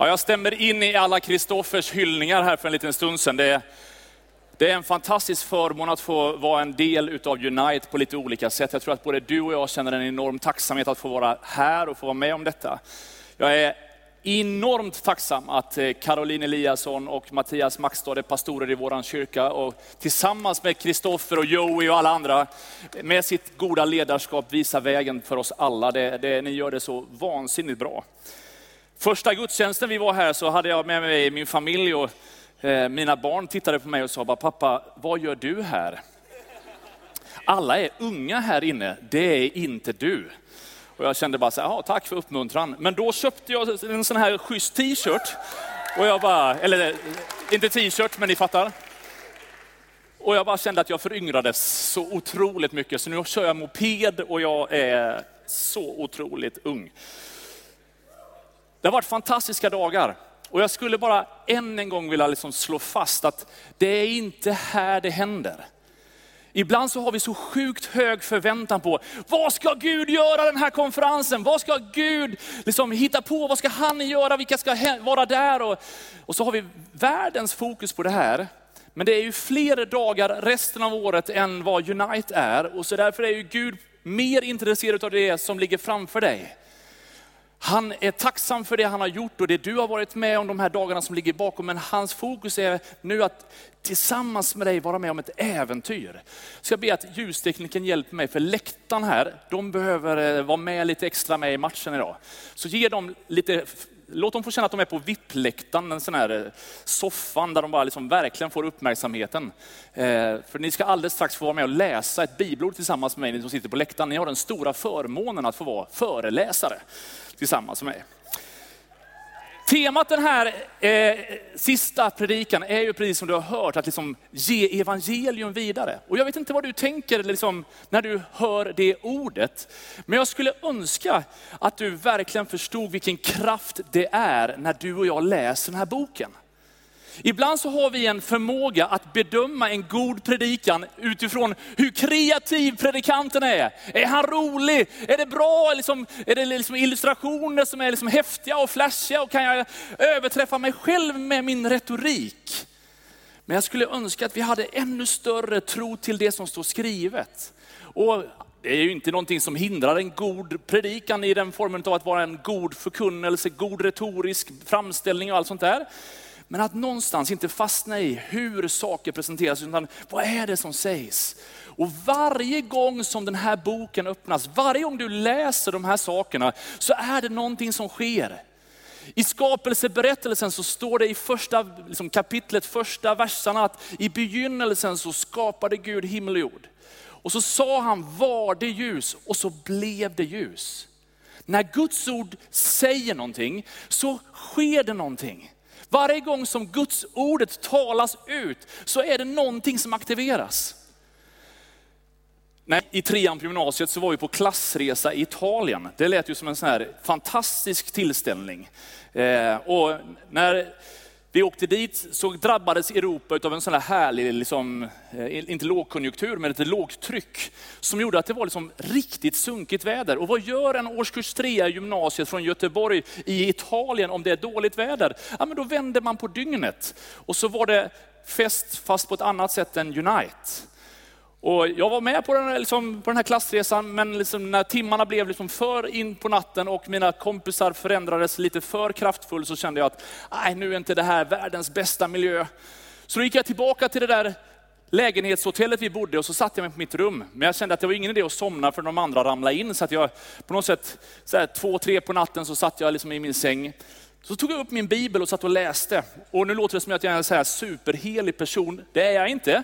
Ja, jag stämmer in i alla Kristoffers hyllningar här för en liten stund sedan. Det är, det är en fantastisk förmån att få vara en del utav Unite på lite olika sätt. Jag tror att både du och jag känner en enorm tacksamhet att få vara här och få vara med om detta. Jag är enormt tacksam att eh, Caroline Eliasson och Mattias Maxstad är pastorer i vår kyrka och tillsammans med Kristoffer och Joey och alla andra med sitt goda ledarskap visar vägen för oss alla. Det, det, ni gör det så vansinnigt bra. Första gudstjänsten vi var här så hade jag med mig min familj och eh, mina barn tittade på mig och sa, pappa, vad gör du här? Alla är unga här inne, det är inte du. Och jag kände bara så här, tack för uppmuntran. Men då köpte jag en sån här schysst t-shirt. Och jag bara, eller inte t-shirt, men ni fattar. Och jag bara kände att jag föryngrades så otroligt mycket. Så nu kör jag moped och jag är så otroligt ung. Det har varit fantastiska dagar. Och jag skulle bara än en gång vilja liksom slå fast att det är inte här det händer. Ibland så har vi så sjukt hög förväntan på, vad ska Gud göra den här konferensen? Vad ska Gud liksom hitta på? Vad ska han göra? Vilka ska vara där? Och, och så har vi världens fokus på det här. Men det är ju fler dagar resten av året än vad Unite är. Och så därför är ju Gud mer intresserad av det som ligger framför dig. Han är tacksam för det han har gjort och det du har varit med om de här dagarna som ligger bakom. Men hans fokus är nu att tillsammans med dig vara med om ett äventyr. Jag ska be att ljustekniken hjälper mig, för läktaren här, de behöver eh, vara med lite extra med i matchen idag. Så ge dem lite, låt dem få känna att de är på VIP-läktaren, en sån här eh, soffan där de bara liksom verkligen får uppmärksamheten. Eh, för ni ska alldeles strax få vara med och läsa ett bibelord tillsammans med mig, ni som sitter på läktaren. Ni har den stora förmånen att få vara föreläsare tillsammans med mig. Temat den här eh, sista predikan är ju precis som du har hört, att liksom ge evangelium vidare. Och jag vet inte vad du tänker liksom, när du hör det ordet. Men jag skulle önska att du verkligen förstod vilken kraft det är när du och jag läser den här boken. Ibland så har vi en förmåga att bedöma en god predikan utifrån hur kreativ predikanten är. Är han rolig? Är det bra? Liksom, är det liksom illustrationer som är liksom häftiga och flashiga? Och kan jag överträffa mig själv med min retorik? Men jag skulle önska att vi hade ännu större tro till det som står skrivet. Och det är ju inte någonting som hindrar en god predikan i den formen av att vara en god förkunnelse, god retorisk framställning och allt sånt där. Men att någonstans inte fastna i hur saker presenteras, utan vad är det som sägs? Och varje gång som den här boken öppnas, varje gång du läser de här sakerna, så är det någonting som sker. I skapelseberättelsen så står det i första liksom kapitlet, första verserna att i begynnelsen så skapade Gud himmel och jord. Och så sa han, var det ljus? Och så blev det ljus. När Guds ord säger någonting så sker det någonting. Varje gång som Guds ordet talas ut så är det någonting som aktiveras. Nej, I trean på gymnasiet så var vi på klassresa i Italien. Det lät ju som en sån här fantastisk tillställning. Eh, och när vi åkte dit så drabbades Europa av en sån här härlig, liksom, eh, inte lågkonjunktur, men ett lågtryck. Som gjorde att det var liksom riktigt sunkigt väder. Och vad gör en årskurs 3 i gymnasiet från Göteborg i Italien om det är dåligt väder? Ja, men då vänder man på dygnet. Och så var det fest fast på ett annat sätt än Unite. Och jag var med på den, här, liksom, på den här klassresan, men liksom när timmarna blev liksom för in på natten och mina kompisar förändrades lite för kraftfullt så kände jag att nej, nu är inte det här världens bästa miljö. Så då gick jag tillbaka till det där lägenhetshotellet vi bodde och så satte jag mig på mitt rum. Men jag kände att det var ingen idé att somna för de andra ramlade in. Så att jag på något sätt, så här, två, tre på natten så satt jag liksom i min säng. Så tog jag upp min bibel och satt och läste. Och nu låter det som att jag är en så här superhelig person. Det är jag inte.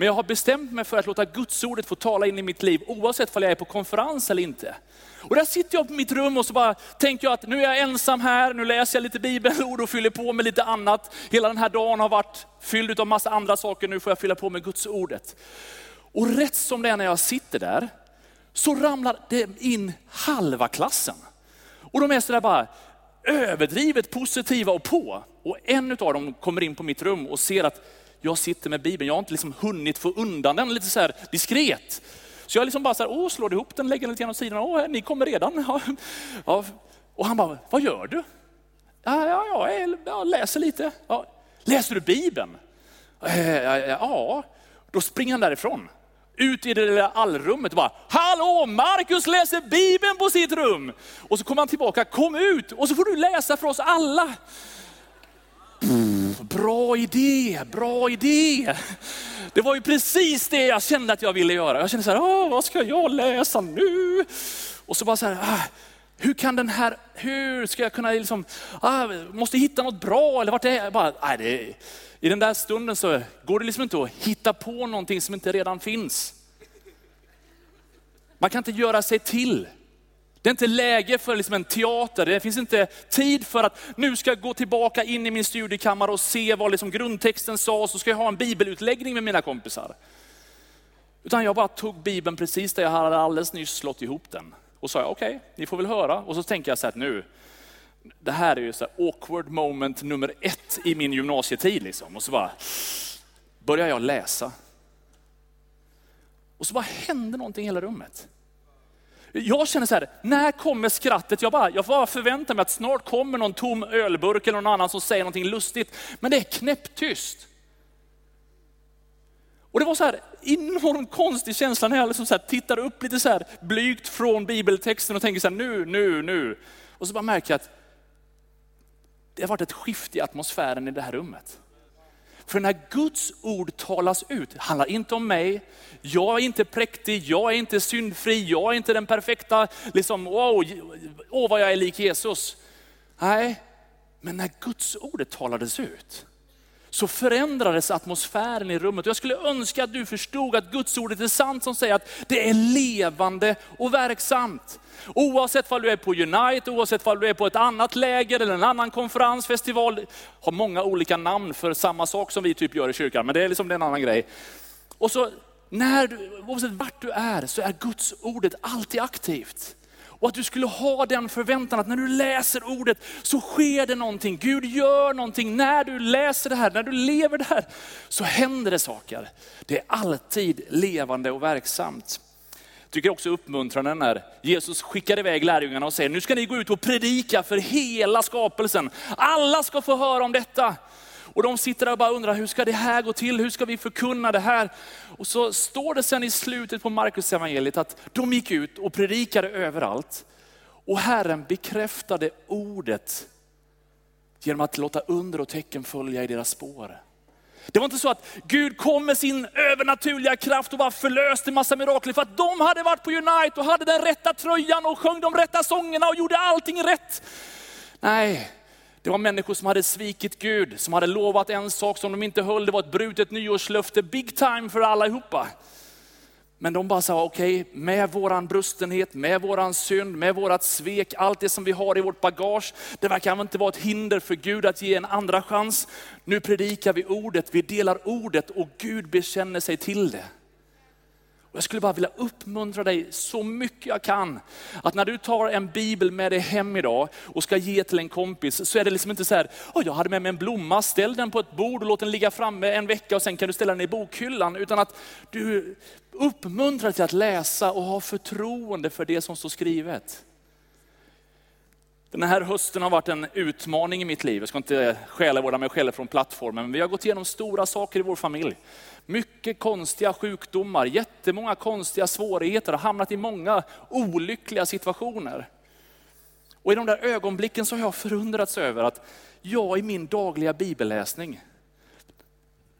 Men jag har bestämt mig för att låta gudsordet få tala in i mitt liv oavsett om jag är på konferens eller inte. Och där sitter jag på mitt rum och så bara tänker jag att nu är jag ensam här, nu läser jag lite bibelord och fyller på med lite annat. Hela den här dagen har varit fylld av massa andra saker, nu får jag fylla på med gudsordet. Och rätt som det är när jag sitter där, så ramlar det in halva klassen. Och de är sådär bara överdrivet positiva och på. Och en av dem kommer in på mitt rum och ser att jag sitter med Bibeln, jag har inte liksom hunnit få undan den lite så här diskret. Så jag liksom bara så här, åh, slår ihop den, lägger den lite grann åt sidan, åh, ni kommer redan. Ja. Och han bara, vad gör du? Ja, ja, ja, jag läser lite. Ja. Läser du Bibeln? Eh, ja, då springer han därifrån. Ut i det lilla allrummet och bara, hallå, Markus läser Bibeln på sitt rum. Och så kommer han tillbaka, kom ut och så får du läsa för oss alla. Bra idé, bra idé. Det var ju precis det jag kände att jag ville göra. Jag kände så här, vad ska jag läsa nu? Och så bara så här, ah, hur kan den här, hur ska jag kunna liksom, ah, måste hitta något bra eller vart är jag? Bara, nej, det, I den där stunden så går det liksom inte att hitta på någonting som inte redan finns. Man kan inte göra sig till. Det är inte läge för liksom en teater, det finns inte tid för att nu ska jag gå tillbaka in i min studiekammare och se vad liksom grundtexten sa, så ska jag ha en bibelutläggning med mina kompisar. Utan jag bara tog bibeln precis där jag hade alldeles nyss slått ihop den. Och sa okej, okay, ni får väl höra. Och så tänker jag så här nu, det här är ju så awkward moment nummer ett i min gymnasietid. Liksom. Och så bara börjar jag läsa. Och så bara hände någonting i hela rummet. Jag känner så här, när kommer skrattet? Jag bara, jag bara förväntar mig att snart kommer någon tom ölburk eller någon annan som säger någonting lustigt. Men det är knäpptyst. Och det var så här enormt konstig känsla när jag liksom så här tittar upp lite så här blygt från bibeltexten och tänker så här, nu, nu, nu. Och så bara märker jag att det har varit ett skifte i atmosfären i det här rummet. För när Guds ord talas ut, det handlar inte om mig, jag är inte präktig, jag är inte syndfri, jag är inte den perfekta, liksom, wow, åh vad jag är lik Jesus. Nej, men när Guds ordet talades ut, så förändrades atmosfären i rummet. Jag skulle önska att du förstod att Guds ordet är sant som säger att det är levande och verksamt. Oavsett om du är på Unite, oavsett om du är på ett annat läger eller en annan konferens, festival, har många olika namn för samma sak som vi typ gör i kyrkan, men det är liksom en annan grej. Och så när du, oavsett vart du är så är Guds ordet alltid aktivt. Och att du skulle ha den förväntan att när du läser ordet så sker det någonting. Gud gör någonting. När du läser det här, när du lever det här, så händer det saker. Det är alltid levande och verksamt. Jag tycker också uppmuntrande när Jesus skickar iväg lärjungarna och säger, nu ska ni gå ut och predika för hela skapelsen. Alla ska få höra om detta. Och de sitter där och bara undrar, hur ska det här gå till? Hur ska vi förkunna det här? Och så står det sen i slutet på Markus evangeliet att de gick ut och predikade överallt. Och Herren bekräftade ordet genom att låta under och tecken följa i deras spår. Det var inte så att Gud kom med sin övernaturliga kraft och bara förlöste massa mirakler för att de hade varit på Unite och hade den rätta tröjan och sjöng de rätta sångerna och gjorde allting rätt. Nej, det var människor som hade svikit Gud, som hade lovat en sak som de inte höll. Det var ett brutet nyårslöfte, big time för allihopa. Men de bara sa, okej, okay, med våran brustenhet, med våran synd, med vårat svek, allt det som vi har i vårt bagage, det verkar inte vara ett hinder för Gud att ge en andra chans. Nu predikar vi ordet, vi delar ordet och Gud bekänner sig till det. Jag skulle bara vilja uppmuntra dig så mycket jag kan. Att när du tar en bibel med dig hem idag och ska ge till en kompis så är det liksom inte så här, oh, jag hade med mig en blomma, ställ den på ett bord och låt den ligga framme en vecka och sen kan du ställa den i bokhyllan. Utan att du uppmuntrar till att läsa och ha förtroende för det som står skrivet. Den här hösten har varit en utmaning i mitt liv. Jag ska inte själavårda mig själv från plattformen, men vi har gått igenom stora saker i vår familj. Mycket konstiga sjukdomar, jättemånga konstiga svårigheter, har hamnat i många olyckliga situationer. Och i de där ögonblicken så har jag förundrats över att jag i min dagliga bibelläsning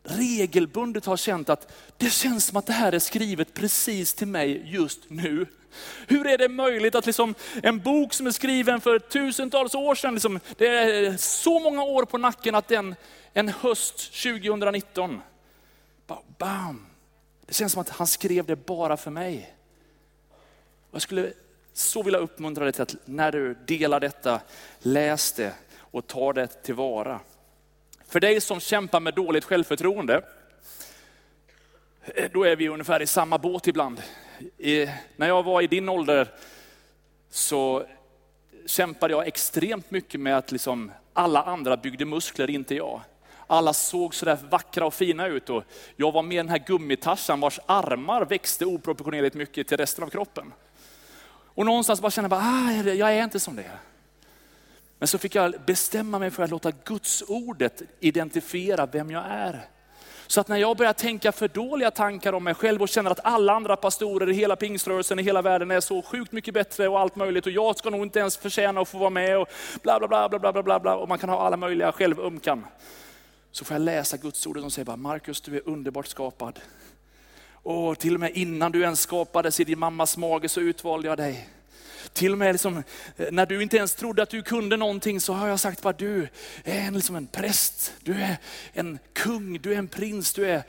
regelbundet har känt att det känns som att det här är skrivet precis till mig just nu. Hur är det möjligt att liksom en bok som är skriven för tusentals år sedan, liksom, det är så många år på nacken att den en höst 2019 bam. Det känns som att han skrev det bara för mig. Jag skulle så vilja uppmuntra dig till att när du delar detta, läs det och ta det tillvara. För dig som kämpar med dåligt självförtroende, eh, då är vi ungefär i samma båt ibland. I, när jag var i din ålder så kämpade jag extremt mycket med att liksom alla andra byggde muskler, inte jag. Alla såg sådär vackra och fina ut och jag var med den här gummitarsan vars armar växte oproportionerligt mycket till resten av kroppen. Och någonstans bara kände jag, ah, jag är inte som det. Men så fick jag bestämma mig för att låta Guds ordet identifiera vem jag är. Så att när jag börjar tänka för dåliga tankar om mig själv och känner att alla andra pastorer i hela pingströrelsen i hela världen är så sjukt mycket bättre och allt möjligt och jag ska nog inte ens förtjäna att få vara med och bla bla bla bla bla bla bla och man kan ha alla möjliga självömkan. Så får jag läsa Guds ord som säger bara, Markus du är underbart skapad. Och till och med innan du ens skapades i din mammas mage så utvalde jag dig. Till och med liksom, eh, när du inte ens trodde att du kunde någonting så har jag sagt bara du är en, liksom en präst, du är en kung, du är en prins, du är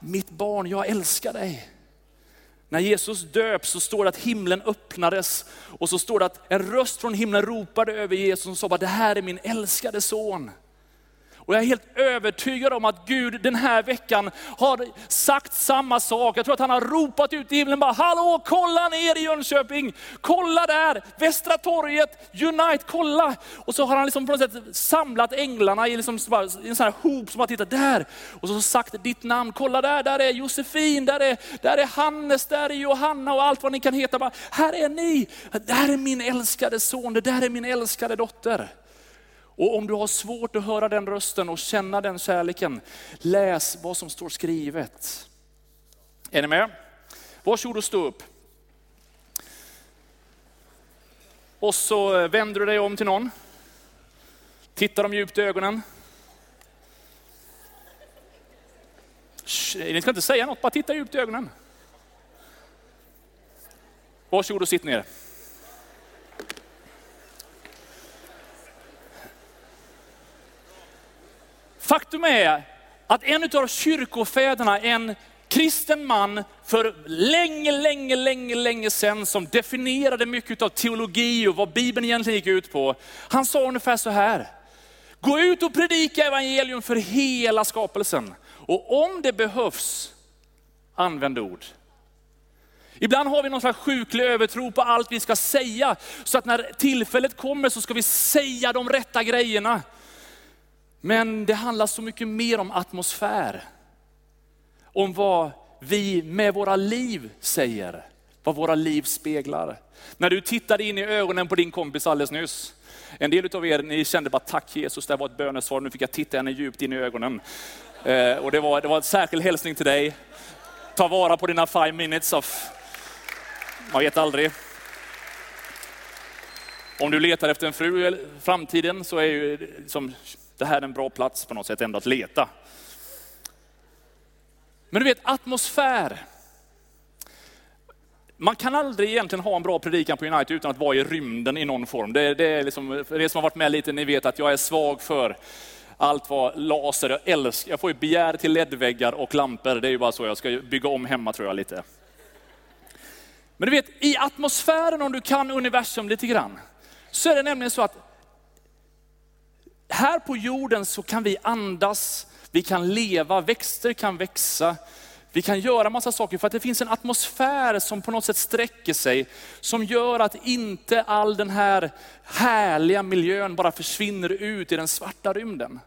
mitt barn, jag älskar dig. När Jesus döps så står det att himlen öppnades och så står det att en röst från himlen ropade över Jesus och sa, det här är min älskade son. Och jag är helt övertygad om att Gud den här veckan har sagt samma sak. Jag tror att han har ropat ut i himlen bara, hallå kolla ner i Jönköping, kolla där, Västra torget, Unite, kolla. Och så har han liksom på något sätt samlat änglarna i, liksom, i en sån här hop som har tittat där. Och så sagt ditt namn, kolla där, där är Josefin, där är, där är Hannes, där är Johanna och allt vad ni kan heta. Bara, här är ni, där är min älskade son, det där är min älskade dotter. Och om du har svårt att höra den rösten och känna den kärleken, läs vad som står skrivet. Är ni med? Varsågod och stå upp. Och så vänder du dig om till någon. Tittar dem djupt i ögonen. Ni ska inte säga något, bara titta djupt i ögonen. Varsågod och sitt ner. Faktum är att en av kyrkofäderna, en kristen man för länge, länge, länge, länge sedan som definierade mycket av teologi och vad Bibeln egentligen gick ut på. Han sa ungefär så här, gå ut och predika evangelium för hela skapelsen. Och om det behövs, använd ord. Ibland har vi någon slags sjuklig övertro på allt vi ska säga, så att när tillfället kommer så ska vi säga de rätta grejerna. Men det handlar så mycket mer om atmosfär. Om vad vi med våra liv säger, vad våra liv speglar. När du tittade in i ögonen på din kompis alldeles nyss, en del av er ni kände bara tack Jesus, det var ett bönesvar, nu fick jag titta henne djupt in i ögonen. Eh, och det var, det var en särskild hälsning till dig. Ta vara på dina five minutes of, man vet aldrig. Om du letar efter en fru i framtiden så är ju som det här är en bra plats på något sätt ändå att leta. Men du vet atmosfär. Man kan aldrig egentligen ha en bra predikan på United utan att vara i rymden i någon form. Det, det är liksom, för er som har varit med lite, ni vet att jag är svag för allt vad laser, jag älskar, jag får ju begär till ledväggar och lampor. Det är ju bara så, jag ska bygga om hemma tror jag lite. Men du vet, i atmosfären om du kan universum lite grann, så är det nämligen så att här på jorden så kan vi andas, vi kan leva, växter kan växa. Vi kan göra massa saker för att det finns en atmosfär som på något sätt sträcker sig, som gör att inte all den här härliga miljön bara försvinner ut i den svarta rymden.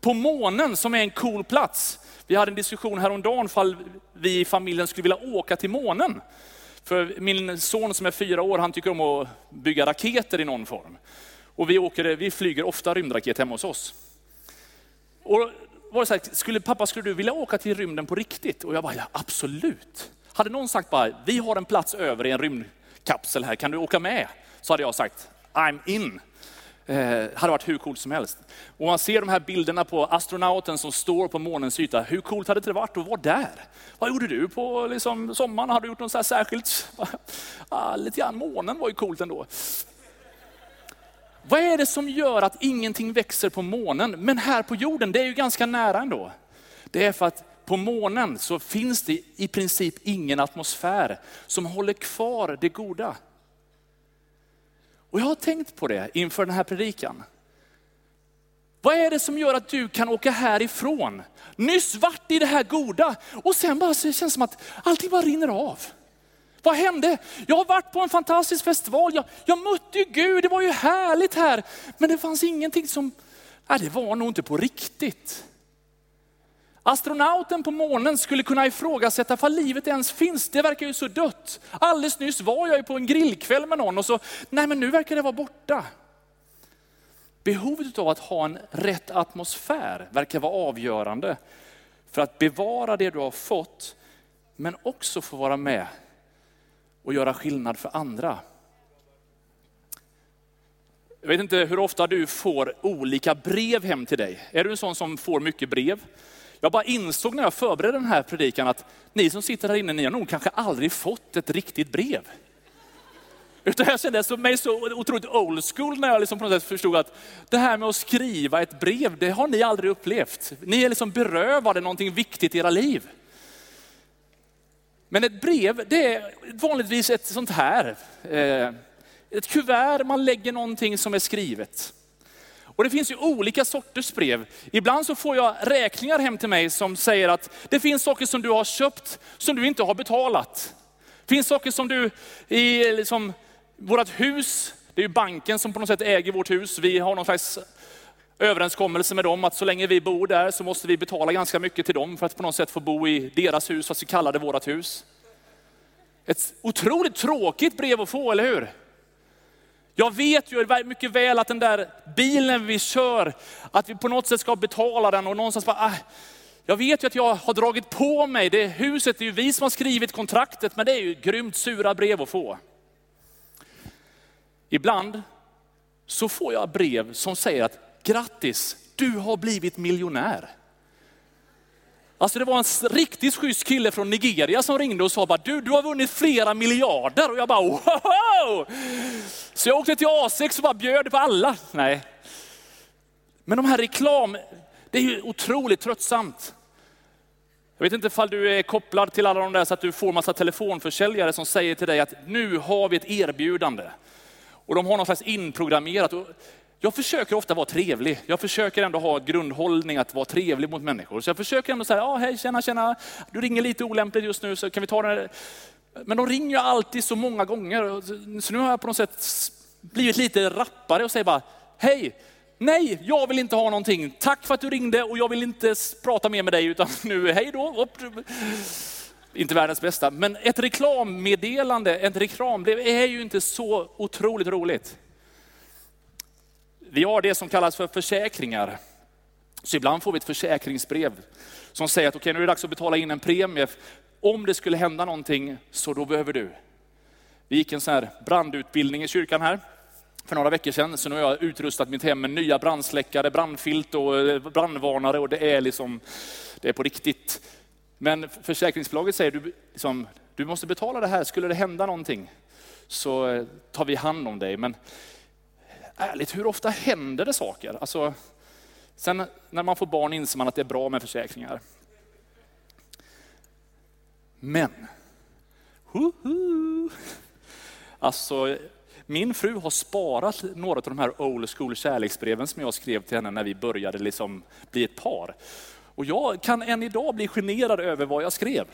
På månen som är en cool plats, vi hade en diskussion häromdagen fall vi i familjen skulle vilja åka till månen. För min son som är fyra år, han tycker om att bygga raketer i någon form. Och vi, åker, vi flyger ofta rymdraket hemma hos oss. Och var det så här, skulle, pappa skulle du vilja åka till rymden på riktigt? Och jag bara, ja, absolut. Hade någon sagt bara, vi har en plats över i en rymdkapsel här, kan du åka med? Så hade jag sagt, I'm in. Eh, hade varit hur coolt som helst. Och man ser de här bilderna på astronauten som står på månens yta. Hur coolt hade det varit att vara där? Vad gjorde du på liksom, sommaren? Har du gjort något så särskilt? ah, lite grann, månen var ju coolt ändå. Vad är det som gör att ingenting växer på månen, men här på jorden, det är ju ganska nära ändå. Det är för att på månen så finns det i princip ingen atmosfär som håller kvar det goda. Och jag har tänkt på det inför den här predikan. Vad är det som gör att du kan åka härifrån, nyss vart i det här goda och sen bara så det känns som att allting bara rinner av. Vad hände? Jag har varit på en fantastisk festival, jag, jag mötte ju Gud, det var ju härligt här. Men det fanns ingenting som, nej det var nog inte på riktigt. Astronauten på månen skulle kunna ifrågasätta för livet ens finns. Det verkar ju så dött. Alldeles nyss var jag ju på en grillkväll med någon och så, nej men nu verkar det vara borta. behovet av att ha en rätt atmosfär verkar vara avgörande för att bevara det du har fått, men också få vara med och göra skillnad för andra. Jag vet inte hur ofta du får olika brev hem till dig. Är du en sån som får mycket brev? Jag bara insåg när jag förberedde den här predikan att ni som sitter här inne, ni har nog kanske aldrig fått ett riktigt brev. Utan jag kände mig så otroligt old school när jag liksom på något sätt förstod att det här med att skriva ett brev, det har ni aldrig upplevt. Ni är liksom berövade någonting viktigt i era liv. Men ett brev, det är vanligtvis ett sånt här, eh, ett kuvert man lägger någonting som är skrivet. Och det finns ju olika sorters brev. Ibland så får jag räkningar hem till mig som säger att det finns saker som du har köpt som du inte har betalat. Det finns saker som du i liksom, vårt hus, det är ju banken som på något sätt äger vårt hus. Vi har någon slags överenskommelse med dem att så länge vi bor där så måste vi betala ganska mycket till dem för att på något sätt få bo i deras hus, fast vi kallar det vårt hus. Ett otroligt tråkigt brev att få, eller hur? Jag vet ju mycket väl att den där bilen vi kör, att vi på något sätt ska betala den och någonstans bara, ah, jag vet ju att jag har dragit på mig, det huset, det är ju vi som har skrivit kontraktet, men det är ju grymt sura brev att få. Ibland så får jag brev som säger att grattis, du har blivit miljonär. Alltså det var en riktigt schysst kille från Nigeria som ringde och sa bara, du, du har vunnit flera miljarder. Och jag bara, wow! Så jag åkte till A6 och bara bjöd på alla. Nej. Men de här reklam, det är ju otroligt tröttsamt. Jag vet inte ifall du är kopplad till alla de där så att du får massa telefonförsäljare som säger till dig att nu har vi ett erbjudande. Och de har något slags inprogrammerat. Jag försöker ofta vara trevlig. Jag försöker ändå ha grundhållning att vara trevlig mot människor. Så jag försöker ändå säga, ja hej tjena tjena, du ringer lite olämpligt just nu så kan vi ta det. Men de ringer ju alltid så många gånger. Så nu har jag på något sätt blivit lite rappare och säger bara, hej, nej, jag vill inte ha någonting. Tack för att du ringde och jag vill inte prata mer med dig utan nu, hej då. Inte världens bästa, men ett reklammeddelande, ett reklambrev är ju inte så otroligt roligt. Vi har det som kallas för försäkringar. Så ibland får vi ett försäkringsbrev som säger att okej, okay, nu är det dags att betala in en premie. Om det skulle hända någonting så då behöver du. Vi gick en sån här brandutbildning i kyrkan här för några veckor sedan, så nu har jag utrustat mitt hem med nya brandsläckare, brandfilt och eh, brandvarnare och det är liksom, det är på riktigt. Men försäkringsbolaget säger du, liksom, du måste betala det här, skulle det hända någonting så eh, tar vi hand om dig. Men ärligt, hur ofta händer det saker? Alltså, sen när man får barn inser man att det är bra med försäkringar. Men, hoho! alltså min fru har sparat några av de här old school kärleksbreven som jag skrev till henne när vi började liksom bli ett par. Och jag kan än idag bli generad över vad jag skrev.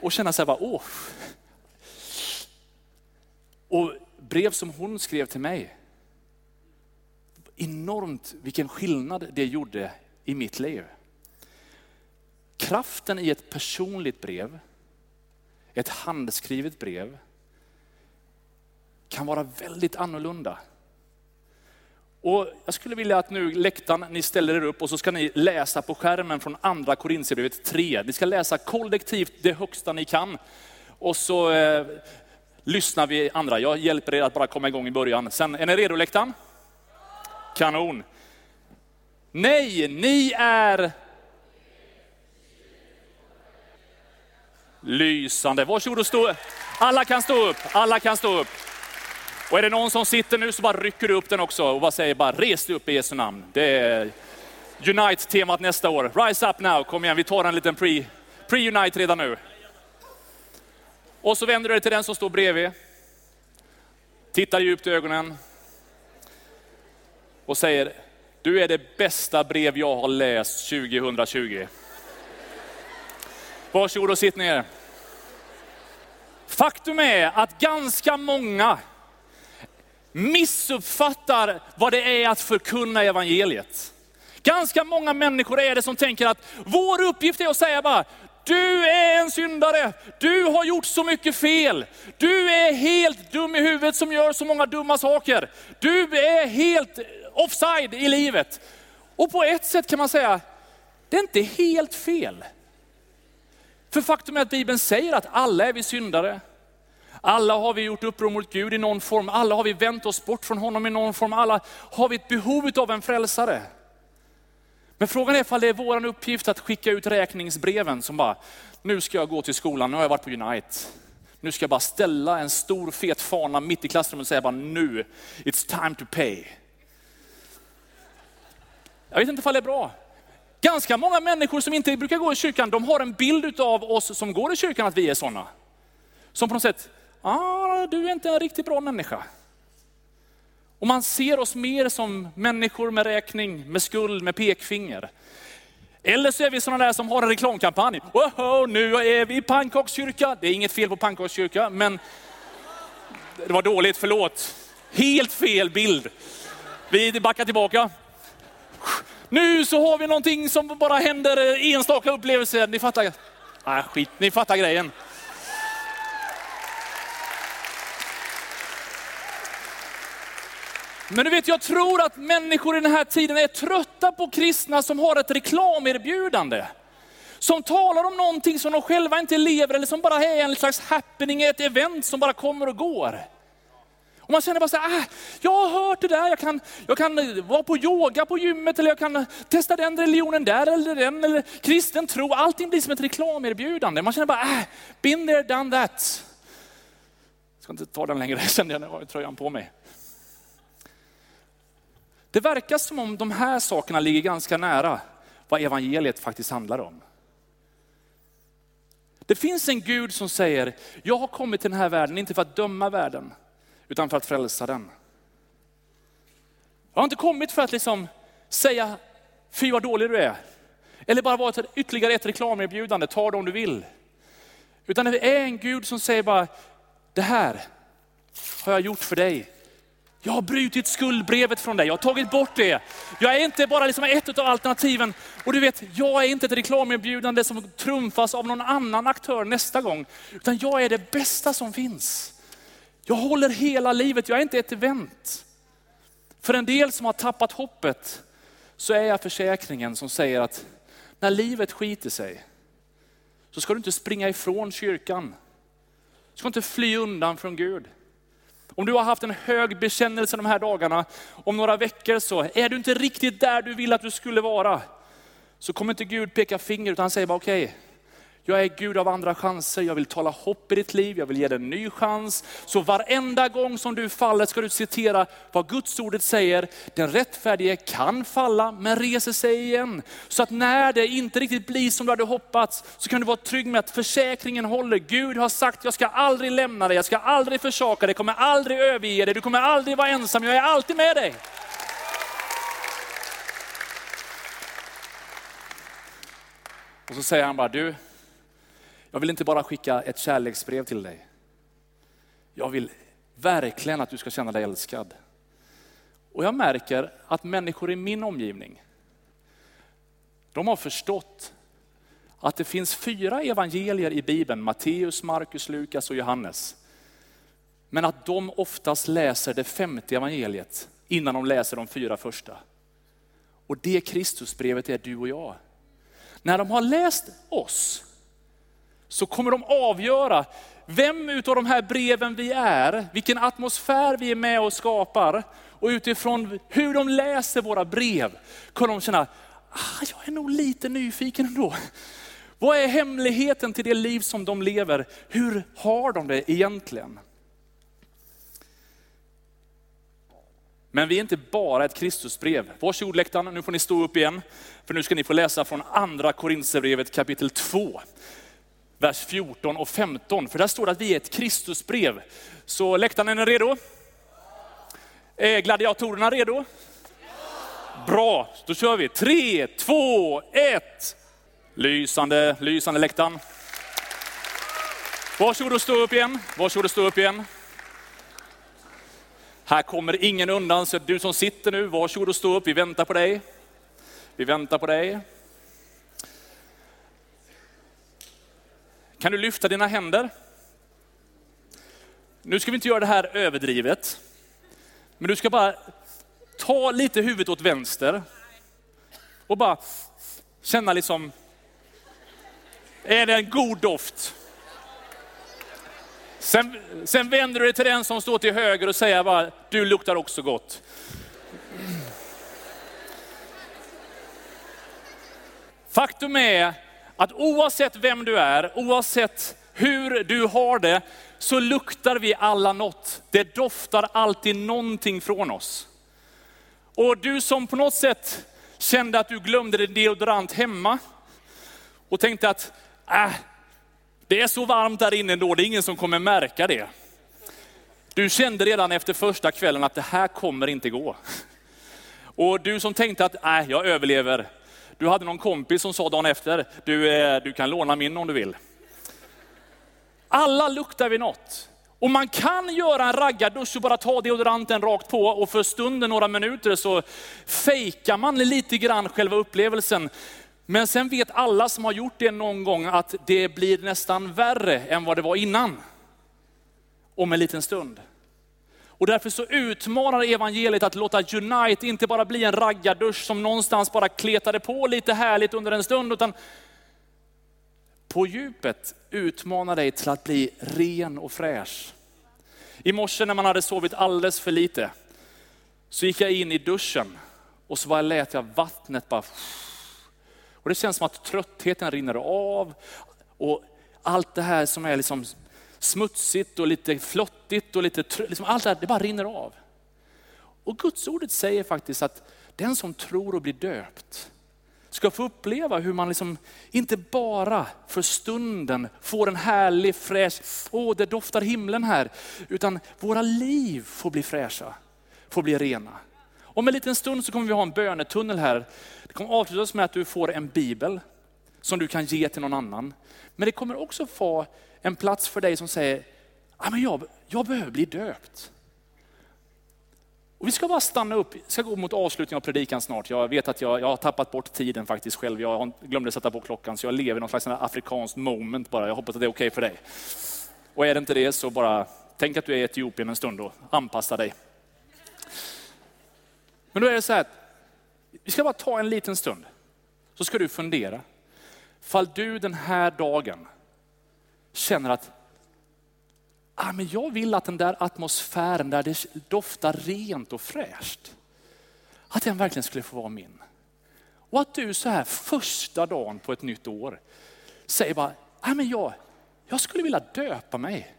Och känna så här, bara, åh. Och brev som hon skrev till mig, enormt vilken skillnad det gjorde i mitt liv. Kraften i ett personligt brev, ett handskrivet brev, kan vara väldigt annorlunda. Och jag skulle vilja att nu läktaren, ni ställer er upp och så ska ni läsa på skärmen från andra Korintierbrevet 3. Ni ska läsa kollektivt det högsta ni kan. Och så eh, lyssnar vi andra. Jag hjälper er att bara komma igång i början. Sen, är ni redo läktaren? Kanon. Nej, ni är lysande. Varsågod och stå. Alla kan stå upp, alla kan stå upp. Och är det någon som sitter nu så bara rycker du upp den också och bara säger bara res dig upp i Jesu namn. Det är Unite-temat nästa år. Rise up now, kom igen vi tar en liten pre, pre-Unite redan nu. Och så vänder du dig till den som står bredvid. Tittar djupt i ögonen. Och säger, du är det bästa brev jag har läst 2020. Varsågod och sitt ner. Faktum är att ganska många missuppfattar vad det är att förkunna evangeliet. Ganska många människor är det som tänker att vår uppgift är att säga bara, du är en syndare, du har gjort så mycket fel, du är helt dum i huvudet som gör så många dumma saker. Du är helt offside i livet. Och på ett sätt kan man säga, det är inte helt fel. För faktum är att Bibeln säger att alla är vi syndare. Alla har vi gjort uppror mot Gud i någon form, alla har vi vänt oss bort från honom i någon form, alla har vi ett behov av en frälsare. Men frågan är ifall det är vår uppgift att skicka ut räkningsbreven som bara, nu ska jag gå till skolan, nu har jag varit på Unite. Nu ska jag bara ställa en stor fet fana mitt i klassrummet och säga bara nu, it's time to pay. Jag vet inte ifall det är bra. Ganska många människor som inte brukar gå i kyrkan, de har en bild av oss som går i kyrkan att vi är sådana. Som på något sätt, ah, du är inte en riktigt bra människa. Och man ser oss mer som människor med räkning, med skuld, med pekfinger. Eller så är vi sådana där som har en reklamkampanj. Woho, nu är vi i pannkakskyrka. Det är inget fel på pannkakskyrka, men det var dåligt, förlåt. Helt fel bild. Vi backar tillbaka. Nu så har vi någonting som bara händer eh, enstaka upplevelser. Ni fattar? nej, skit, ni fattar grejen. Men du vet, jag tror att människor i den här tiden är trötta på kristna som har ett reklamerbjudande. Som talar om någonting som de själva inte lever eller som bara är en slags happening, ett event som bara kommer och går. Och man känner bara så här, ah, jag har hört det där, jag kan, jag kan eh, vara på yoga på gymmet eller jag kan eh, testa den religionen där eller den, eller kristen tro. Allting blir som ett reklamerbjudande. Man känner bara, ah, been there, done that. Jag ska inte ta den längre, kände jag när jag har tröjan på mig. Det verkar som om de här sakerna ligger ganska nära vad evangeliet faktiskt handlar om. Det finns en Gud som säger, jag har kommit till den här världen inte för att döma världen, utan för att frälsa den. Jag har inte kommit för att liksom säga, fy vad dålig du är. Eller bara vara ett, ytterligare ett reklamerbjudande, ta det om du vill. Utan det är en Gud som säger bara, det här har jag gjort för dig. Jag har brutit skuldbrevet från dig, jag har tagit bort det. Jag är inte bara liksom ett av alternativen. Och du vet, jag är inte ett reklamerbjudande som trumfas av någon annan aktör nästa gång. Utan jag är det bästa som finns. Jag håller hela livet, jag är inte ett event. För en del som har tappat hoppet så är jag försäkringen som säger att när livet skiter sig så ska du inte springa ifrån kyrkan. Du ska inte fly undan från Gud. Om du har haft en hög bekännelse de här dagarna, om några veckor så är du inte riktigt där du vill att du skulle vara. Så kommer inte Gud peka finger utan han säger bara okej, okay, jag är Gud av andra chanser, jag vill tala hopp i ditt liv, jag vill ge dig en ny chans. Så varenda gång som du faller ska du citera vad Guds ordet säger. Den rättfärdige kan falla men reser sig igen. Så att när det inte riktigt blir som du hade hoppats så kan du vara trygg med att försäkringen håller. Gud har sagt, jag ska aldrig lämna dig, jag ska aldrig försaka dig, jag kommer aldrig överge dig, du kommer aldrig vara ensam, jag är alltid med dig. Och så säger han bara, du, jag vill inte bara skicka ett kärleksbrev till dig. Jag vill verkligen att du ska känna dig älskad. Och jag märker att människor i min omgivning, de har förstått att det finns fyra evangelier i Bibeln, Matteus, Markus, Lukas och Johannes. Men att de oftast läser det femte evangeliet innan de läser de fyra första. Och det Kristusbrevet är du och jag. När de har läst oss, så kommer de avgöra vem utav de här breven vi är, vilken atmosfär vi är med och skapar. Och utifrån hur de läser våra brev kommer de känna, ah, jag är nog lite nyfiken ändå. Vad är hemligheten till det liv som de lever? Hur har de det egentligen? Men vi är inte bara ett Kristusbrev. Varsågod läktaren, nu får ni stå upp igen. För nu ska ni få läsa från andra Korinthierbrevet kapitel 2 vers 14 och 15. För där står det att vi är ett Kristusbrev. Så läktaren, är redo? Är gladiatorerna redo? Bra, då kör vi. Tre, två, ett. Lysande, lysande läktaren. Varsågod och stå upp igen. Varsågod och stå upp igen. Här kommer ingen undan, så du som sitter nu, varsågod och stå upp. Vi väntar på dig. Vi väntar på dig. Kan du lyfta dina händer? Nu ska vi inte göra det här överdrivet, men du ska bara ta lite huvudet åt vänster och bara känna liksom, är det en god doft? Sen, sen vänder du dig till den som står till höger och säger bara, du luktar också gott. Faktum är att oavsett vem du är, oavsett hur du har det, så luktar vi alla något. Det doftar alltid någonting från oss. Och du som på något sätt kände att du glömde din deodorant hemma och tänkte att äh, det är så varmt där inne då, det är ingen som kommer märka det. Du kände redan efter första kvällen att det här kommer inte gå. Och du som tänkte att äh, jag överlever, du hade någon kompis som sa dagen efter, du, eh, du kan låna min om du vill. Alla luktar vi något. Och man kan göra en raggardusch och bara ta deodoranten rakt på och för stunden, några minuter, så fejkar man lite grann själva upplevelsen. Men sen vet alla som har gjort det någon gång att det blir nästan värre än vad det var innan. Om en liten stund. Och därför så utmanar evangeliet att låta Unite inte bara bli en raggardusch som någonstans bara kletade på lite härligt under en stund, utan på djupet utmanar dig till att bli ren och fräsch. I morse när man hade sovit alldeles för lite, så gick jag in i duschen och så bara lät jag vattnet bara... Och det känns som att tröttheten rinner av och allt det här som är liksom smutsigt och lite flottigt och lite, liksom allt det här, det bara rinner av. Och Guds ordet säger faktiskt att den som tror och blir döpt, ska få uppleva hur man liksom inte bara för stunden får en härlig fräsch, åh det doftar himlen här, utan våra liv får bli fräscha, får bli rena. Om en liten stund så kommer vi ha en bönetunnel här. Det kommer avslutas med att du får en bibel som du kan ge till någon annan. Men det kommer också få en plats för dig som säger, men jag, jag behöver bli döpt. Och vi ska bara stanna upp, vi ska gå mot avslutningen av predikan snart. Jag vet att jag, jag har tappat bort tiden faktiskt själv. Jag glömde sätta på klockan så jag lever i någon slags afrikanskt moment bara. Jag hoppas att det är okej okay för dig. Och är det inte det så bara tänk att du är i Etiopien en stund och anpassa dig. Men då är det så här att vi ska bara ta en liten stund. Så ska du fundera. Fall du den här dagen känner att ah, men jag vill att den där atmosfären där det doftar rent och fräscht, att den verkligen skulle få vara min. Och att du så här första dagen på ett nytt år säger bara, ah, men jag, jag skulle vilja döpa mig.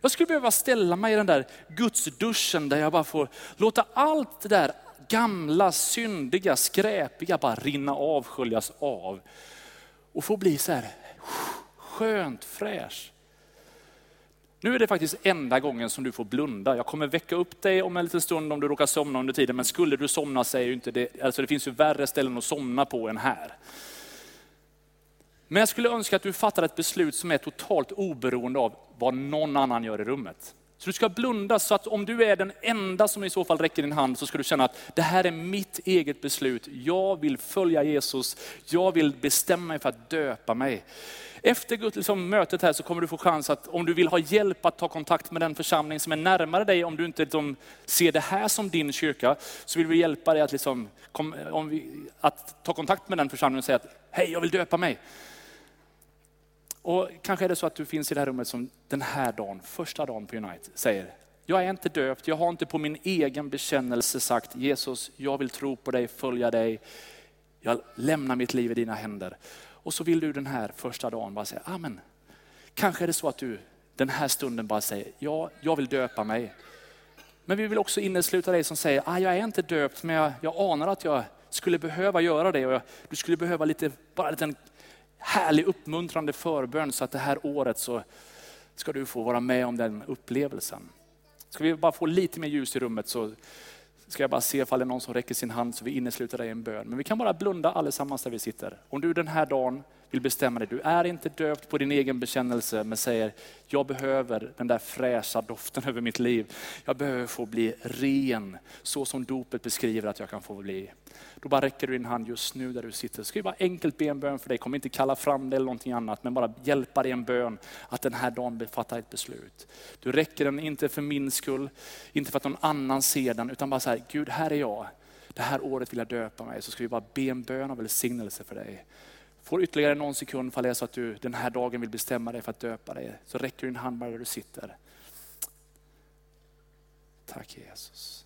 Jag skulle behöva ställa mig i den där gudsduschen där jag bara får låta allt det där gamla, syndiga, skräpiga bara rinna av, sköljas av. Och få bli så här skönt fräsch. Nu är det faktiskt enda gången som du får blunda. Jag kommer väcka upp dig om en liten stund om du råkar somna under tiden, men skulle du somna så är ju inte det, alltså det finns ju värre ställen att somna på än här. Men jag skulle önska att du fattar ett beslut som är totalt oberoende av vad någon annan gör i rummet. Så du ska blunda så att om du är den enda som i så fall räcker din hand så ska du känna att det här är mitt eget beslut. Jag vill följa Jesus. Jag vill bestämma mig för att döpa mig. Efter liksom, mötet här så kommer du få chans att om du vill ha hjälp att ta kontakt med den församling som är närmare dig, om du inte liksom, ser det här som din kyrka, så vill vi hjälpa dig att, liksom, kom, vi, att ta kontakt med den församlingen och säga att hej, jag vill döpa mig. Och kanske är det så att du finns i det här rummet som den här dagen, första dagen på Unite, säger jag är inte döpt, jag har inte på min egen bekännelse sagt Jesus, jag vill tro på dig, följa dig. Jag lämnar mitt liv i dina händer. Och så vill du den här första dagen bara säga, amen. Kanske är det så att du den här stunden bara säger, ja, jag vill döpa mig. Men vi vill också innesluta dig som säger, ah, jag är inte döpt men jag, jag anar att jag skulle behöva göra det. Och jag, du skulle behöva lite, bara en liten härlig uppmuntrande förbön så att det här året så ska du få vara med om den upplevelsen. Ska vi bara få lite mer ljus i rummet så ska jag bara se ifall det är någon som räcker sin hand så vi innesluter dig i en bön. Men vi kan bara blunda allesammans där vi sitter. Om du den här dagen vill bestämma dig, du är inte döpt på din egen bekännelse men säger, jag behöver den där fräscha doften över mitt liv. Jag behöver få bli ren så som dopet beskriver att jag kan få bli. Då bara räcker du din hand just nu där du sitter. Ska vi bara enkelt be en bön för dig, kommer inte kalla fram dig eller någonting annat, men bara hjälpa dig en bön att den här dagen fatta ett beslut. Du räcker den inte för min skull, inte för att någon annan ser den, utan bara så här, Gud här är jag. Det här året vill jag döpa mig. Så ska vi bara be en bön av välsignelse för dig. Får ytterligare någon sekund ifall det är så att du den här dagen vill bestämma dig för att döpa dig. Så räcker din hand bara där du sitter. Tack Jesus.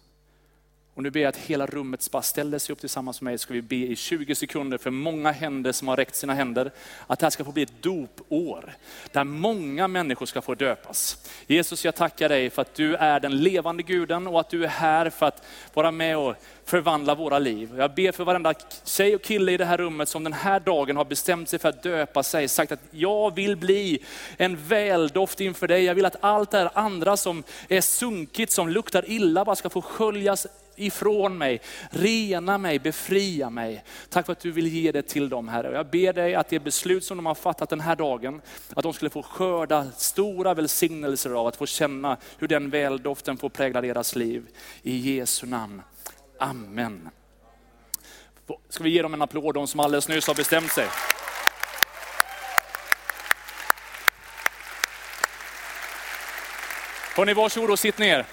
Och nu ber jag att hela rummet bara ställer sig upp tillsammans med mig. Så ska vi be i 20 sekunder för många händer som har räckt sina händer. Att det här ska få bli ett dopår. Där många människor ska få döpas. Jesus jag tackar dig för att du är den levande guden och att du är här för att vara med och förvandla våra liv. Jag ber för varenda tjej och kille i det här rummet som den här dagen har bestämt sig för att döpa sig, sagt att jag vill bli en väldoft inför dig. Jag vill att allt det här andra som är sunkigt, som luktar illa, bara ska få sköljas ifrån mig, rena mig, befria mig. Tack för att du vill ge det till dem Herre. Jag ber dig att det beslut som de har fattat den här dagen, att de skulle få skörda stora välsignelser av att få känna hur den väldoften får prägla deras liv. I Jesu namn. Amen. Ska vi ge dem en applåd, de som alldeles nyss har bestämt sig. Hörni, varsågod och sitt ner.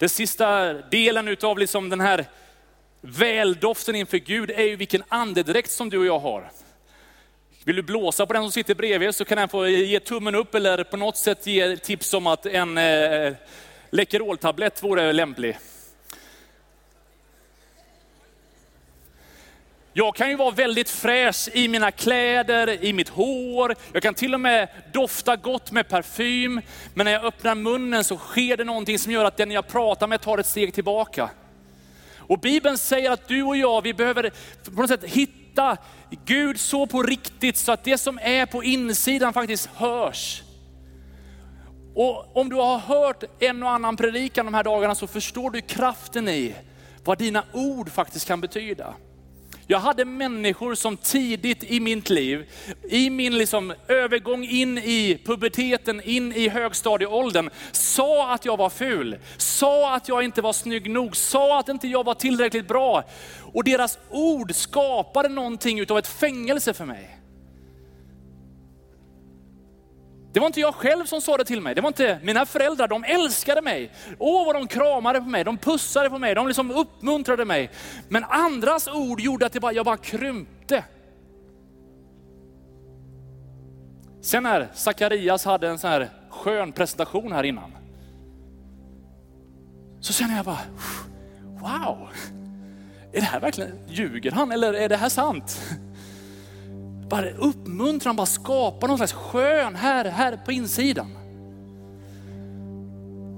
Den sista delen utav liksom den här väldoften inför Gud är ju vilken andedräkt som du och jag har. Vill du blåsa på den som sitter bredvid så kan den få ge tummen upp eller på något sätt ge tips om att en eh, Läkeroltablett vore lämplig. Jag kan ju vara väldigt fräsch i mina kläder, i mitt hår. Jag kan till och med dofta gott med parfym. Men när jag öppnar munnen så sker det någonting som gör att den jag pratar med tar ett steg tillbaka. Och Bibeln säger att du och jag, vi behöver på något sätt hitta Gud så på riktigt så att det som är på insidan faktiskt hörs. Och om du har hört en och annan predikan de här dagarna så förstår du kraften i vad dina ord faktiskt kan betyda. Jag hade människor som tidigt i mitt liv, i min liksom övergång in i puberteten, in i högstadieåldern, sa att jag var ful, sa att jag inte var snygg nog, sa att inte jag var tillräckligt bra. Och deras ord skapade någonting utav ett fängelse för mig. Det var inte jag själv som sa det till mig, det var inte mina föräldrar, de älskade mig. Åh vad de kramade på mig, de pussade på mig, de liksom uppmuntrade mig. Men andras ord gjorde att bara, jag bara krympte. Sen när Sakarias hade en sån här skön presentation här innan, så känner jag bara, wow, är det här verkligen, ljuger han eller är det här sant? Bara uppmuntran, bara skapa någon slags skön här, här på insidan.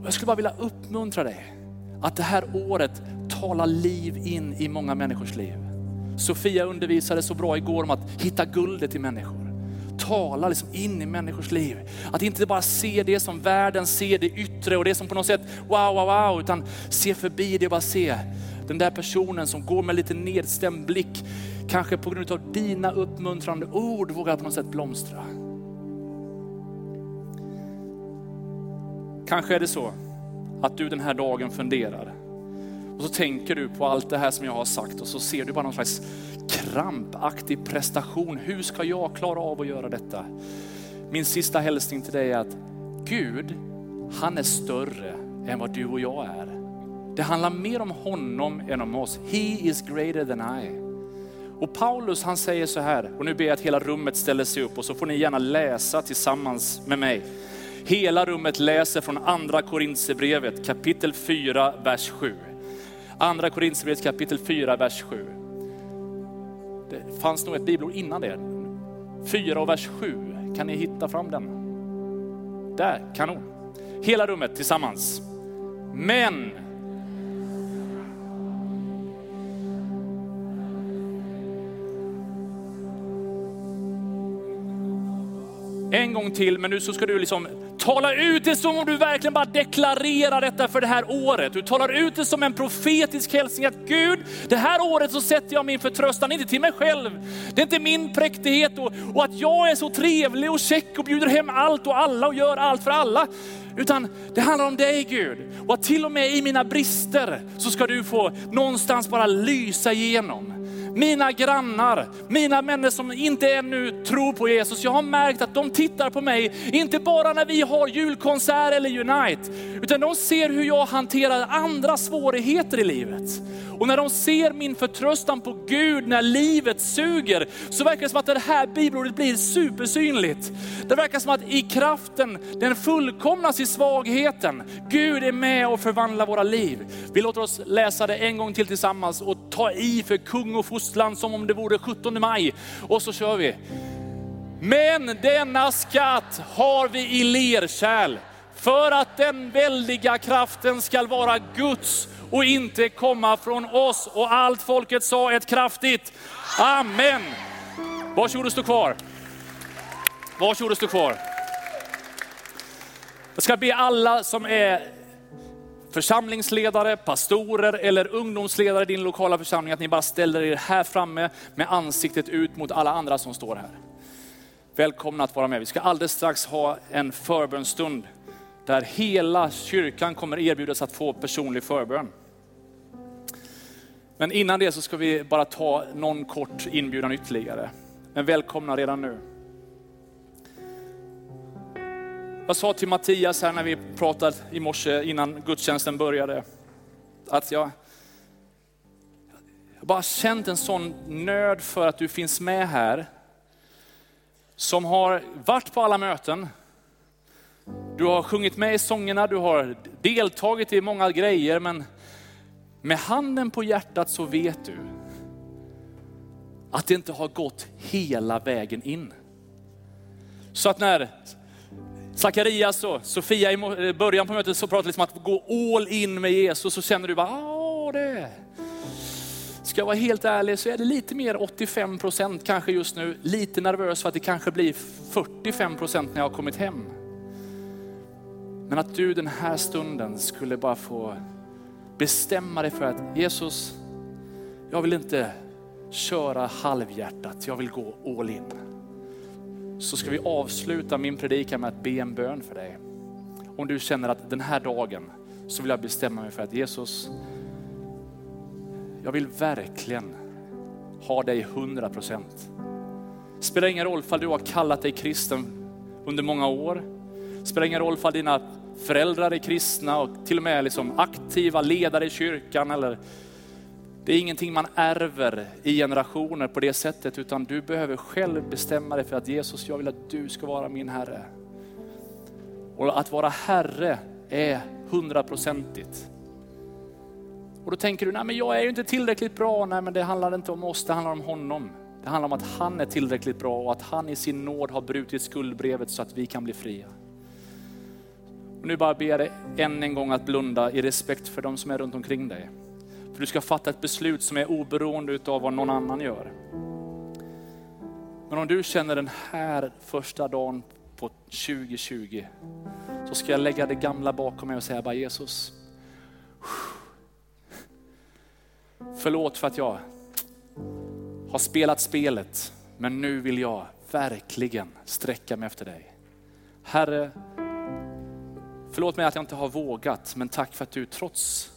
Jag skulle bara vilja uppmuntra dig att det här året talar liv in i många människors liv. Sofia undervisade så bra igår om att hitta guldet i människor. Tala liksom in i människors liv. Att inte bara se det som världen ser, det yttre och det som på något sätt wow, wow, wow, utan se förbi det och bara se den där personen som går med lite nedstämd blick kanske på grund av dina uppmuntrande ord vågar på något sätt blomstra. Kanske är det så att du den här dagen funderar och så tänker du på allt det här som jag har sagt och så ser du bara någon slags krampaktig prestation. Hur ska jag klara av att göra detta? Min sista hälsning till dig är att Gud, han är större än vad du och jag är. Det handlar mer om honom än om oss. He is greater than I. Och Paulus han säger så här, och nu ber jag att hela rummet ställer sig upp och så får ni gärna läsa tillsammans med mig. Hela rummet läser från andra Korintierbrevet kapitel 4, vers 7. Andra Korintierbrevet kapitel 4, vers 7. Det fanns nog ett bibelord innan det. 4 och vers 7, kan ni hitta fram den? Där, kanon. Hela rummet tillsammans. Men En gång till, men nu så ska du liksom tala ut det som om du verkligen bara deklarerar detta för det här året. Du talar ut det som en profetisk hälsning att Gud, det här året så sätter jag min förtröstan inte till mig själv. Det är inte min präktighet och, och att jag är så trevlig och check och bjuder hem allt och alla och gör allt för alla. Utan det handlar om dig Gud. Och att till och med i mina brister så ska du få någonstans bara lysa igenom mina grannar, mina människor som inte ännu tror på Jesus. Jag har märkt att de tittar på mig, inte bara när vi har julkonsert eller Unite, utan de ser hur jag hanterar andra svårigheter i livet. Och när de ser min förtröstan på Gud när livet suger, så verkar det som att det här bibelordet blir supersynligt. Det verkar som att i kraften, den fullkomnas i svagheten. Gud är med och förvandlar våra liv. Vi låter oss läsa det en gång till tillsammans och ta i för kung och Ryssland som om det vore 17 maj. Och så kör vi. Men denna skatt har vi i lerkärl för att den väldiga kraften ska vara Guds och inte komma från oss. Och allt folket sa ett kraftigt Amen. Varsågod och stå kvar. Varsågod och stå kvar. Jag ska be alla som är församlingsledare, pastorer eller ungdomsledare i din lokala församling att ni bara ställer er här framme med ansiktet ut mot alla andra som står här. Välkomna att vara med. Vi ska alldeles strax ha en förbönstund där hela kyrkan kommer erbjudas att få personlig förbön. Men innan det så ska vi bara ta någon kort inbjudan ytterligare. Men välkomna redan nu. Jag sa till Mattias här när vi pratade i morse innan gudstjänsten började, att jag, jag bara känt en sån nöd för att du finns med här. Som har varit på alla möten, du har sjungit med i sångerna, du har deltagit i många grejer, men med handen på hjärtat så vet du att det inte har gått hela vägen in. Så att när Sakarias och Sofia i eh, början på mötet så pratade liksom att gå all in med Jesus, så känner du bara, ja det. Ska jag vara helt ärlig så är det lite mer 85 procent kanske just nu. Lite nervös för att det kanske blir 45 procent när jag har kommit hem. Men att du den här stunden skulle bara få bestämma dig för att Jesus, jag vill inte köra halvhjärtat, jag vill gå all in. Så ska vi avsluta min predikan med att be en bön för dig. Om du känner att den här dagen så vill jag bestämma mig för att Jesus, jag vill verkligen ha dig 100 procent. Spelar ingen roll om du har kallat dig kristen under många år. Spelar ingen roll om dina föräldrar är kristna och till och med liksom aktiva ledare i kyrkan. Eller, det är ingenting man ärver i generationer på det sättet, utan du behöver själv bestämma dig för att Jesus, jag vill att du ska vara min Herre. Och att vara Herre är hundraprocentigt. Och då tänker du, nej men jag är ju inte tillräckligt bra. Nej men det handlar inte om oss, det handlar om honom. Det handlar om att han är tillräckligt bra och att han i sin nåd har brutit skuldbrevet så att vi kan bli fria. Och nu bara ber jag dig än en gång att blunda i respekt för de som är runt omkring dig. För du ska fatta ett beslut som är oberoende av vad någon annan gör. Men om du känner den här första dagen på 2020, så ska jag lägga det gamla bakom mig och säga bara Jesus, förlåt för att jag har spelat spelet, men nu vill jag verkligen sträcka mig efter dig. Herre, Förlåt mig att jag inte har vågat, men tack för att du trots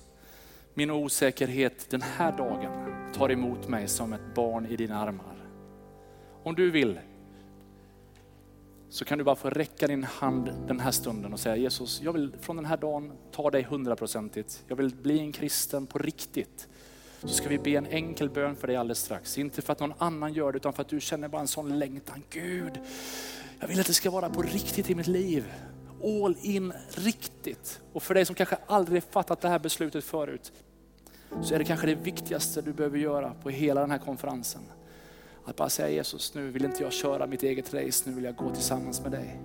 min osäkerhet den här dagen tar emot mig som ett barn i dina armar. Om du vill så kan du bara få räcka din hand den här stunden och säga Jesus, jag vill från den här dagen ta dig hundraprocentigt. Jag vill bli en kristen på riktigt. Så ska vi be en enkel bön för dig alldeles strax. Inte för att någon annan gör det utan för att du känner bara en sån längtan. Gud, jag vill att det ska vara på riktigt i mitt liv all in riktigt. Och för dig som kanske aldrig fattat det här beslutet förut, så är det kanske det viktigaste du behöver göra på hela den här konferensen. Att bara säga Jesus, nu vill inte jag köra mitt eget race, nu vill jag gå tillsammans med dig.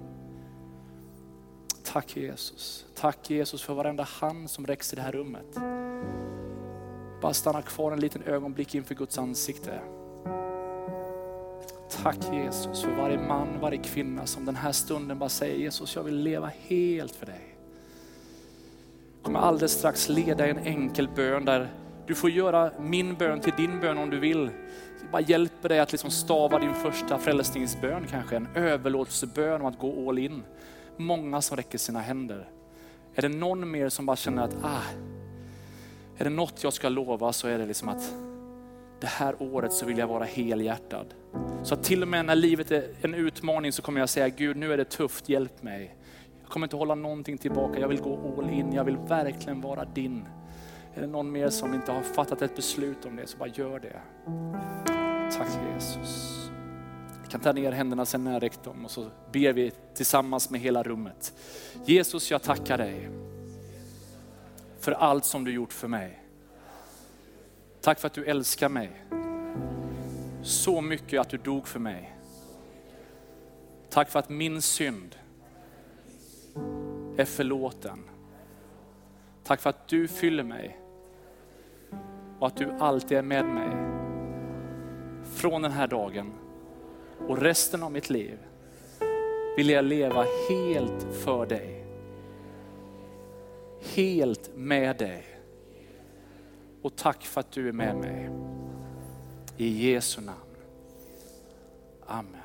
Tack Jesus. Tack Jesus för varenda hand som räcks i det här rummet. Bara stanna kvar en liten ögonblick inför Guds ansikte. Tack Jesus för varje man, varje kvinna som den här stunden bara säger Jesus, jag vill leva helt för dig. Jag kommer alldeles strax leda en enkel bön där du får göra min bön till din bön om du vill. Jag bara hjälper dig att liksom stava din första frälsningsbön kanske, en överlåtelsebön om att gå all in. Många som räcker sina händer. Är det någon mer som bara känner att, ah, är det något jag ska lova så är det liksom att det här året så vill jag vara helhjärtad. Så att till och med när livet är en utmaning så kommer jag säga, Gud nu är det tufft, hjälp mig. Jag kommer inte hålla någonting tillbaka, jag vill gå all in, jag vill verkligen vara din. Är det någon mer som inte har fattat ett beslut om det, så bara gör det. Tack Jesus. Vi kan ta ner händerna sen när jag räckt dem och så ber vi tillsammans med hela rummet. Jesus, jag tackar dig för allt som du gjort för mig. Tack för att du älskar mig så mycket att du dog för mig. Tack för att min synd är förlåten. Tack för att du fyller mig och att du alltid är med mig. Från den här dagen och resten av mitt liv vill jag leva helt för dig. Helt med dig. Och tack för att du är med mig. I Jesu namn. Amen.